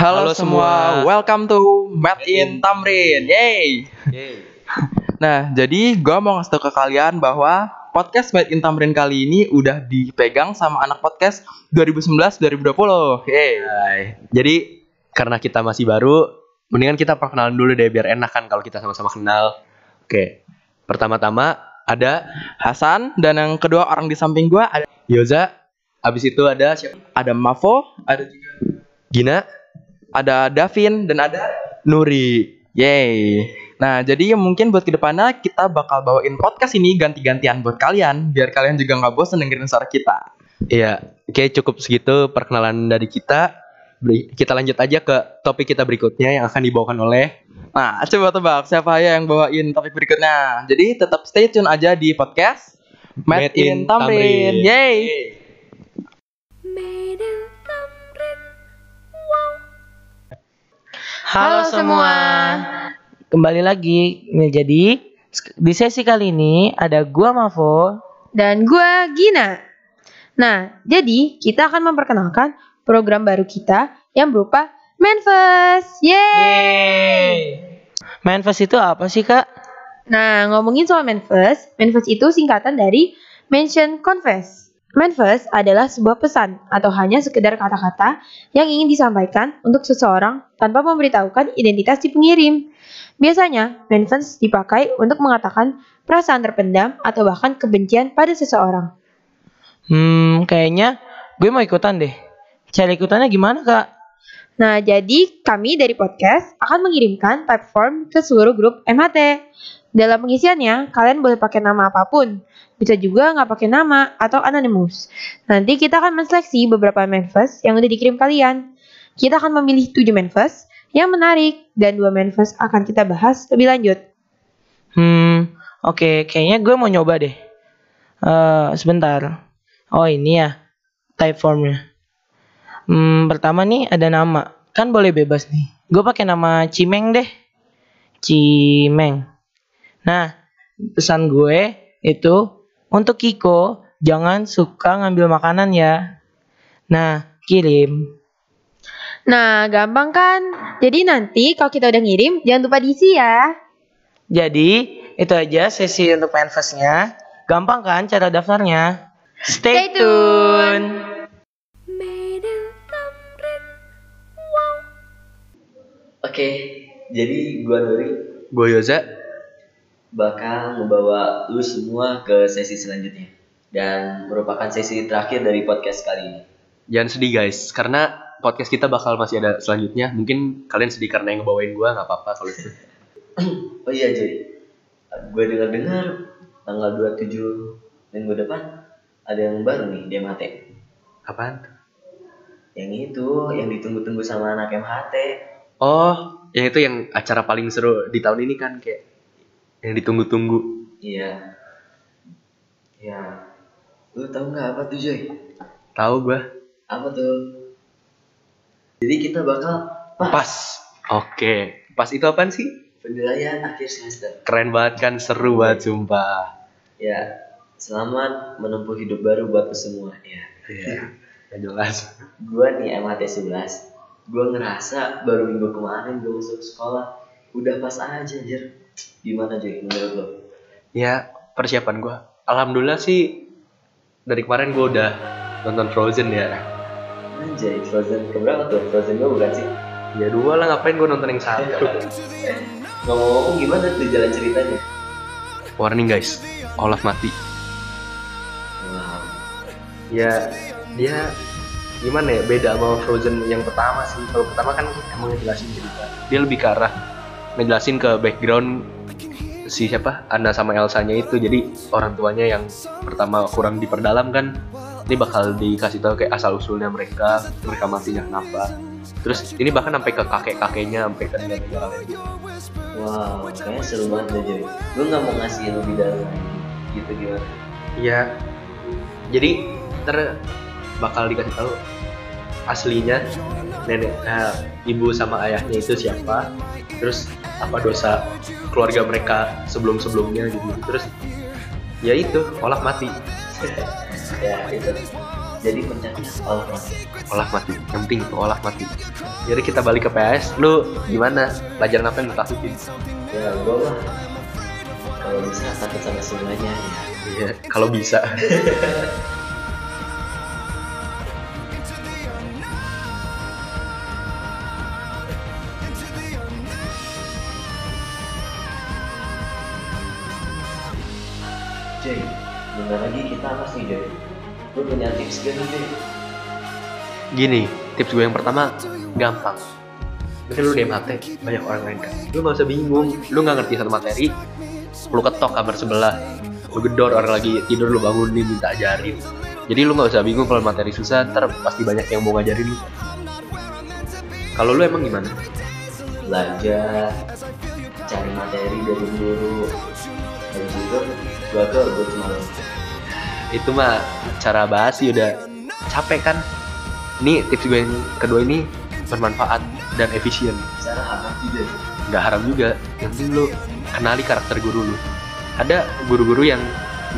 Halo, Halo semua. semua. welcome to Made in Tamrin. Yeay. Nah, jadi gua mau ngasih tau ke kalian bahwa podcast Made in Tamrin kali ini udah dipegang sama anak podcast 2019-2020. Yeay. Hai. Jadi karena kita masih baru, mendingan kita perkenalan dulu deh biar enak kan kalau kita sama-sama kenal. Oke. Pertama-tama ada Hasan dan yang kedua orang di samping gua ada Yoza, habis itu ada siapa? ada Mavo, ada juga Gina, ada Davin dan ada Nuri. Yeay. Nah, jadi mungkin buat ke depannya kita bakal bawain podcast ini ganti-gantian buat kalian, biar kalian juga nggak bosan dengerin suara kita. Iya, oke cukup segitu perkenalan dari kita. Kita lanjut aja ke topik kita berikutnya yang akan dibawakan oleh Nah, coba tebak siapa ya yang bawain topik berikutnya. Jadi tetap stay tune aja di podcast Made, Made in, in Tamrin. Tamrin. Yeay. Halo semua. Kembali lagi. Nah, jadi di sesi kali ini ada gua Mavo. Dan gua Gina. Nah, jadi kita akan memperkenalkan program baru kita yang berupa Manfest. Yeay! Manfest itu apa sih, Kak? Nah, ngomongin soal Manfest, Manfest itu singkatan dari Mention Confess. Manfest adalah sebuah pesan atau hanya sekedar kata-kata yang ingin disampaikan untuk seseorang tanpa memberitahukan identitas si pengirim. Biasanya, Manfest dipakai untuk mengatakan perasaan terpendam atau bahkan kebencian pada seseorang. Hmm, kayaknya gue mau ikutan deh. Cara ikutannya gimana, Kak? Nah, jadi kami dari podcast akan mengirimkan type form ke seluruh grup MHT. Dalam pengisiannya, kalian boleh pakai nama apa pun. Bisa juga nggak pakai nama atau anonymous. Nanti kita akan menseleksi beberapa manifest yang udah dikirim kalian. Kita akan memilih 7 manifest yang menarik dan dua manifest akan kita bahas lebih lanjut. Hmm, oke, kayaknya gue mau nyoba deh. Eh, sebentar. Oh, ini ya type formnya. Hmm, pertama nih ada nama. Kan boleh bebas nih. Gue pakai nama Cimeng deh. Cimeng. Nah, pesan gue itu untuk Kiko jangan suka ngambil makanan ya. Nah, kirim. Nah, gampang kan? Jadi nanti kalau kita udah ngirim, jangan lupa diisi ya. Jadi, itu aja sesi untuk manifestnya. Gampang kan cara daftarnya? Stay Stay, tune. Oke, jadi gua Nuri gue Yoza. Bakal membawa lu semua ke sesi selanjutnya dan merupakan sesi terakhir dari podcast kali ini. Jangan sedih guys, karena podcast kita bakal masih ada selanjutnya. Mungkin kalian sedih karena yang ngebawain gue nggak apa-apa kalau itu. Oh iya Joy, gue dengar-dengar tanggal 27 minggu depan ada yang baru nih di MHT. Apaan? Yang itu, yang ditunggu-tunggu sama anak MHT. Oh, yang itu yang acara paling seru di tahun ini kan kayak yang ditunggu-tunggu. Iya. Ya, lu tahu nggak apa tuh Joy? Tahu gue? Apa tuh? Jadi kita bakal Pas. Oke. Pas itu apaan sih? penilaian akhir semester. Keren banget kan, seru banget sumpah. Ya, selamat menempuh hidup baru buat semua. Ya. Iya. Gak jelas. gue nih MHT 11 gue ngerasa baru minggu kemarin gue masuk sekolah udah pas aja anjir gimana Joy menurut lo Ya, persiapan gue. Alhamdulillah sih dari kemarin gue udah nonton Frozen ya. anjay Frozen keberapa tuh Frozen gue bukan sih Ya dua lah ngapain gue nonton yang satu. ngomong-ngomong gimana tuh jalan ceritanya Warning guys, Olaf mati. wow Ya dia gimana ya beda sama Frozen yang pertama sih. Kalau pertama kan emang ngejelasin cerita. Dia lebih ke arah ngejelasin ke background si siapa? Anna sama Elsa-nya itu. Jadi orang tuanya yang pertama kurang diperdalam kan ini bakal dikasih tahu kayak asal usulnya mereka, mereka matinya kenapa. Terus ini bahkan sampai ke kakek-kakeknya, sampai ke negara-negara lain. Wow kayaknya seru banget deh Joy. Gue nggak mau ngasih lebih dalam gitu gimana? Iya. Jadi ter bakal dikasih tahu aslinya nenek eh, ibu sama ayahnya itu siapa. Terus apa dosa keluarga mereka sebelum sebelumnya gitu. Terus ya itu Olaf mati. Ya itu. Jadi pencetnya olah mati. Olah mati yang penting itu olah mati. Jadi kita balik ke PS lu gimana? Pelajaran apa yang lu takutin? Ya gue mah kalau bisa takut sama semuanya. Ya kalau bisa Jay. Bentar lagi kita apa sih Jay. Lu punya tips gak nih Jay? Gini tips gue yang pertama gampang. Mungkin lu DMHT banyak orang lain kan. Lu gak usah bingung lu gak ngerti satu materi lu ketok kamar sebelah lu gedor orang lagi tidur lu bangunin minta ajarin. Jadi lu gak usah bingung kalau materi susah ntar pasti banyak yang mau ngajarin lu. Kalau lu emang gimana? Belajar cari materi dari guru ke gue cuma itu mah cara basi udah capek kan. Ini tips gue yang kedua ini bermanfaat dan efisien. Cara haram juga nggak haram juga. Yang penting lu kenali karakter guru lu. Ada guru-guru yang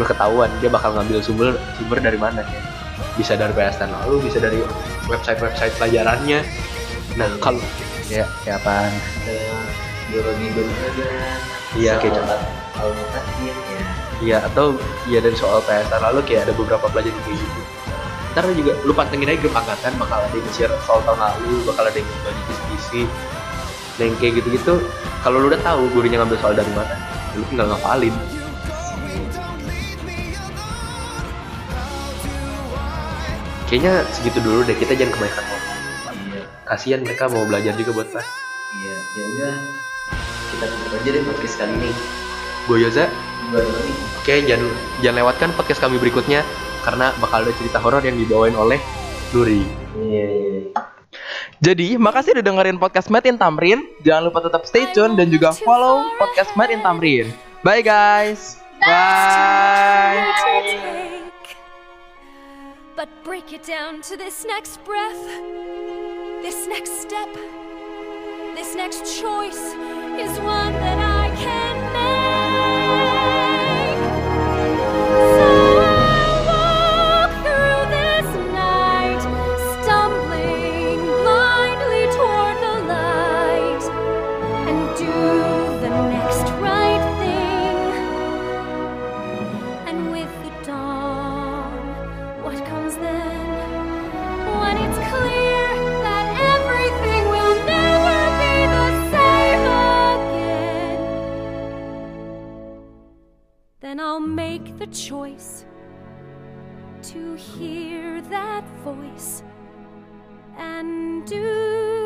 udah ketahuan dia bakal ngambil sumber sumber dari mana. Ya bisa dari PS lalu bisa dari website-website pelajarannya. Nah kalau ya kayak kayak biologi berbadan Iya, kayak soal al-mutakin ya Iya atau ya dari soal PS lalu kayak ada beberapa pelajaran kayak gitu. Ntar juga lu pantengin aja grup angkatan bakal ada yang share soal tahun lalu, bakal ada yang bagi kisi-kisi. Nah yang kayak gitu-gitu, kalau lu udah tahu gurunya ngambil soal dari mana, lu tinggal ngafalin. Kayaknya segitu dulu deh, kita jangan kebanyakan ngomong. iya Kasihan mereka mau belajar juga buat pas. iya ya udah kita tutup aja deh podcast kali ini Gue Yoza, oke jangan jangan lewatkan podcast kami berikutnya karena bakal ada cerita horor yang dibawain oleh Nuri. iya iya Jadi, makasih udah dengerin podcast Made in Tamrin. Jangan lupa tetap stay tune dan juga follow podcast Made in Tamrin. Bye guys. Bye. But break it down to this next breath, this next step, this next choice is one that the choice to hear that voice and do